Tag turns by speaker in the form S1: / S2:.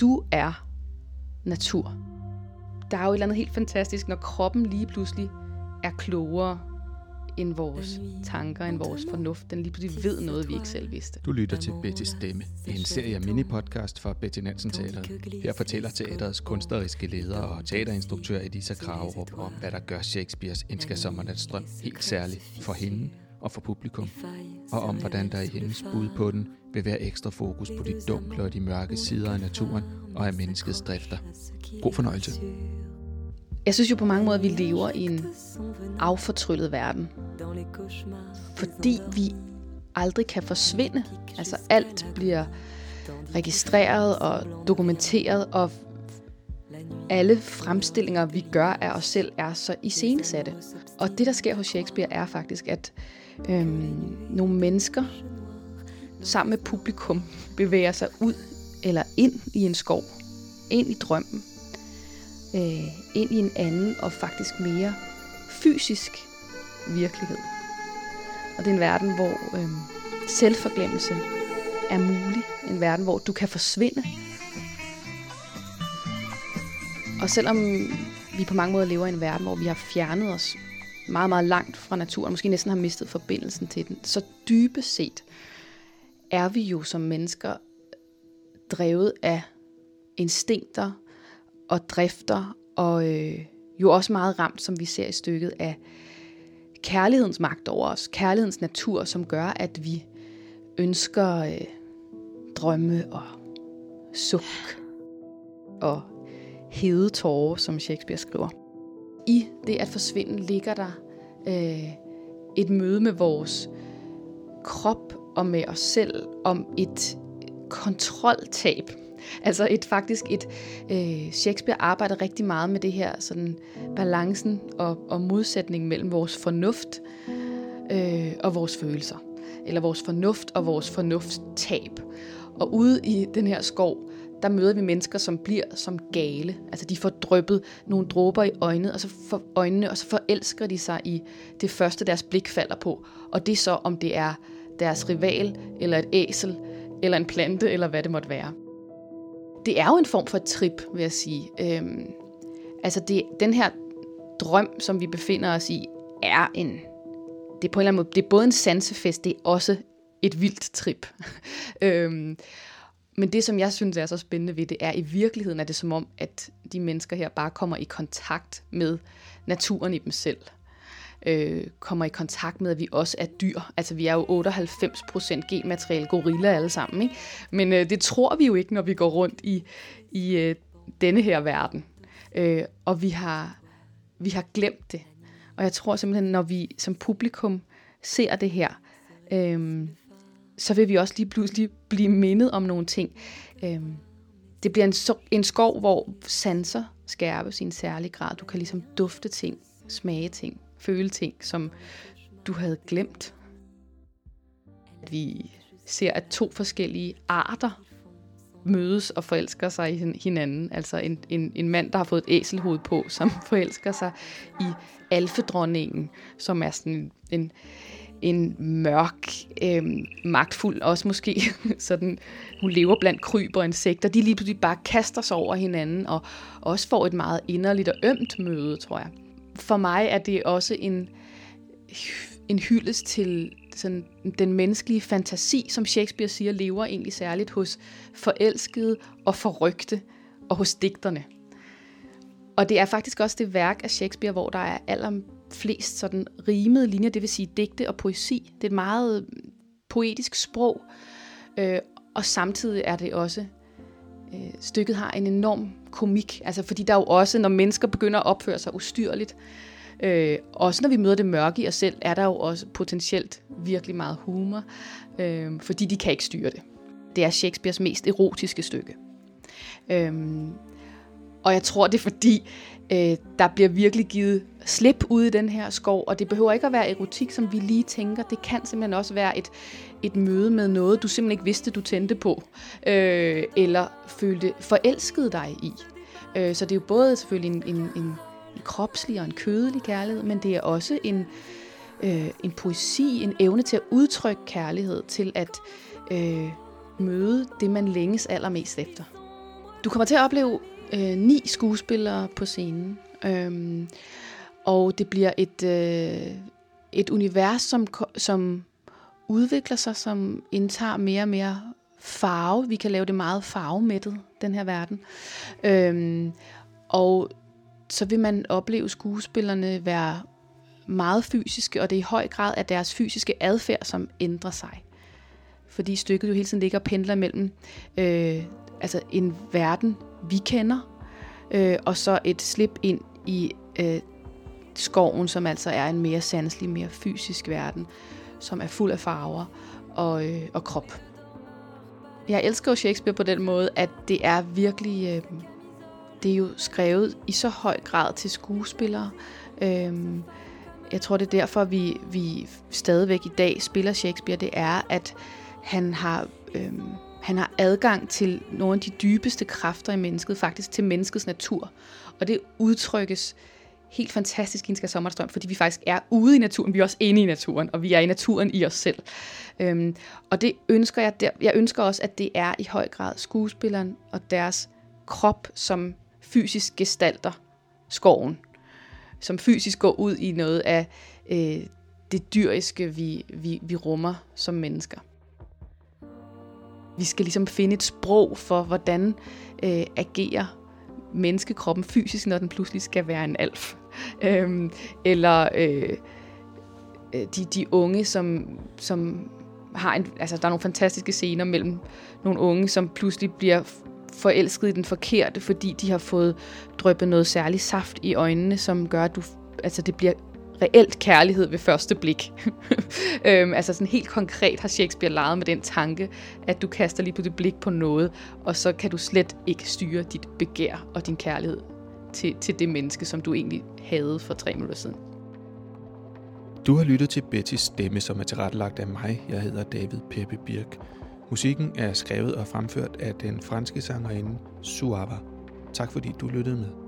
S1: du er natur. Der er jo et eller andet helt fantastisk, når kroppen lige pludselig er klogere end vores tanker, end vores fornuft. Den lige pludselig ved noget, vi ikke selv vidste.
S2: Du lytter til Betty Stemme, en serie af mini-podcast fra Betty Nansen Teateret. Her fortæller teaterets kunstneriske leder og teaterinstruktør Elisa Kragerup om, hvad der gør Shakespeares Indskasommernatsdrøm helt særlig for hende og for publikum, og om hvordan der i hendes bud på den vil være ekstra fokus på de dunkle og de mørke sider af naturen og af menneskets drifter. God fornøjelse.
S1: Jeg synes jo på mange måder, at vi lever i en affortryllet verden. Fordi vi aldrig kan forsvinde. Altså alt bliver registreret og dokumenteret, og alle fremstillinger, vi gør af os selv, er så iscenesatte. Og det, der sker hos Shakespeare, er faktisk, at øhm, nogle mennesker sammen med publikum bevæger sig ud eller ind i en skov, ind i drømmen, øh, ind i en anden og faktisk mere fysisk virkelighed. Og det er en verden, hvor øh, selvforglemmelse er mulig. En verden, hvor du kan forsvinde. Og selvom vi på mange måder lever i en verden, hvor vi har fjernet os meget, meget langt fra naturen, måske næsten har mistet forbindelsen til den, så dybest set er vi jo som mennesker drevet af instinkter og drifter, og øh, jo også meget ramt, som vi ser i stykket, af kærlighedens magt over os, kærlighedens natur, som gør, at vi ønsker øh, drømme og suk og hede tårer, som Shakespeare skriver. I det at forsvinde ligger der øh, et møde med vores krop og med os selv om et kontroltab. Altså et faktisk et øh, Shakespeare arbejder rigtig meget med det her sådan balancen og, og modsætningen mellem vores fornuft øh, og vores følelser eller vores fornuft og vores fornuftstab. Og ude i den her skov, der møder vi mennesker, som bliver som gale. Altså de får drøbet nogle dråber i øjnene, og så for øjnene, og så forelsker de sig i det første, deres blik falder på. Og det er så, om det er deres rival, eller et æsel, eller en plante, eller hvad det måtte være. Det er jo en form for trip, vil jeg sige. Øhm, altså det, den her drøm, som vi befinder os i, er en det er på en eller anden måde, det er både en sansefest, det er også et vildt trip. øhm, men det, som jeg synes er så spændende ved det, er i virkeligheden, at det er som om, at de mennesker her bare kommer i kontakt med naturen i dem selv. Øh, kommer i kontakt med, at vi også er dyr. Altså, vi er jo 98% genmateriale gorilla alle sammen, ikke? Men øh, det tror vi jo ikke, når vi går rundt i, i øh, denne her verden. Øh, og vi har, vi har glemt det. Og jeg tror simpelthen, når vi som publikum ser det her, øh, så vil vi også lige pludselig blive mindet om nogle ting. Øhm, det bliver en, en skov, hvor sanser skærpes i en særlig grad. Du kan ligesom dufte ting, smage ting, føle ting, som du havde glemt. Vi ser, at to forskellige arter mødes og forelsker sig i hinanden. Altså en, en, en mand, der har fået et æselhoved på, som forelsker sig i alfedronningen, som er sådan en, en mørk, øh, magtfuld, også måske sådan, hun lever blandt kryb og insekter, de lige pludselig bare kaster sig over hinanden, og også får et meget inderligt og ømt møde, tror jeg. For mig er det også en, en hyldest til sådan, den menneskelige fantasi, som Shakespeare siger, lever egentlig særligt hos forelskede og forrygte, og hos digterne. Og det er faktisk også det værk af Shakespeare, hvor der er flest sådan rimede linjer, det vil sige digte og poesi. Det er et meget poetisk sprog, øh, og samtidig er det også, øh, stykket har en enorm komik, altså fordi der er jo også, når mennesker begynder at opføre sig ustyrligt, øh, også når vi møder det mørke i os selv, er der jo også potentielt virkelig meget humor, øh, fordi de kan ikke styre det. Det er Shakespeares mest erotiske stykke. Øh, og jeg tror, det er fordi, øh, der bliver virkelig givet slip ud i den her skov, og det behøver ikke at være erotik, som vi lige tænker. Det kan simpelthen også være et, et møde med noget, du simpelthen ikke vidste, du tændte på, øh, eller følte forelsket dig i. Øh, så det er jo både selvfølgelig en, en, en, en kropslig og en kødelig kærlighed, men det er også en, øh, en poesi, en evne til at udtrykke kærlighed, til at øh, møde det, man længes allermest efter. Du kommer til at opleve øh, ni skuespillere på scenen. Øhm, og det bliver et, øh, et univers, som, som udvikler sig, som indtager mere og mere farve. Vi kan lave det meget farvemættet, den her verden. Øhm, og så vil man opleve skuespillerne være meget fysiske, og det er i høj grad af deres fysiske adfærd, som ændrer sig. Fordi stykket jo hele tiden ligger og pendler mellem øh, altså en verden, vi kender, øh, og så et slip ind i øh, skoven, som altså er en mere sanselig, mere fysisk verden, som er fuld af farver og, øh, og krop. Jeg elsker jo Shakespeare på den måde, at det er virkelig... Øh, det er jo skrevet i så høj grad til skuespillere. Øhm, jeg tror, det er derfor, vi, vi stadigvæk i dag spiller Shakespeare. Det er, at han har... øhm, han har adgang til nogle af de dybeste kræfter i mennesket, faktisk til menneskets natur. Og det udtrykkes helt fantastisk i en sommerstrøm, fordi vi faktisk er ude i naturen, vi er også inde i naturen, og vi er i naturen i os selv. Øhm, og det ønsker jeg, der, jeg ønsker også, at det er i høj grad skuespilleren og deres krop, som fysisk gestalter skoven, som fysisk går ud i noget af øh, det dyriske, vi, vi, vi rummer som mennesker. Vi skal ligesom finde et sprog for, hvordan øh, agerer menneskekroppen fysisk, når den pludselig skal være en alf. Øhm, eller øh, øh de, de unge, som, som har en, altså der er nogle fantastiske scener mellem nogle unge, som pludselig bliver forelsket i den forkerte, fordi de har fået drøbet noget særligt saft i øjnene, som gør, at du, altså det bliver reelt kærlighed ved første blik. øhm, altså sådan helt konkret har Shakespeare leget med den tanke, at du kaster lige på det blik på noget, og så kan du slet ikke styre dit begær og din kærlighed til, til det menneske, som du egentlig havde for tre minutter siden.
S2: Du har lyttet til Bettys stemme, som er tilrettelagt af mig. Jeg hedder David Peppe Birk. Musikken er skrevet og fremført af den franske sangerinde Suava. Tak fordi du lyttede med.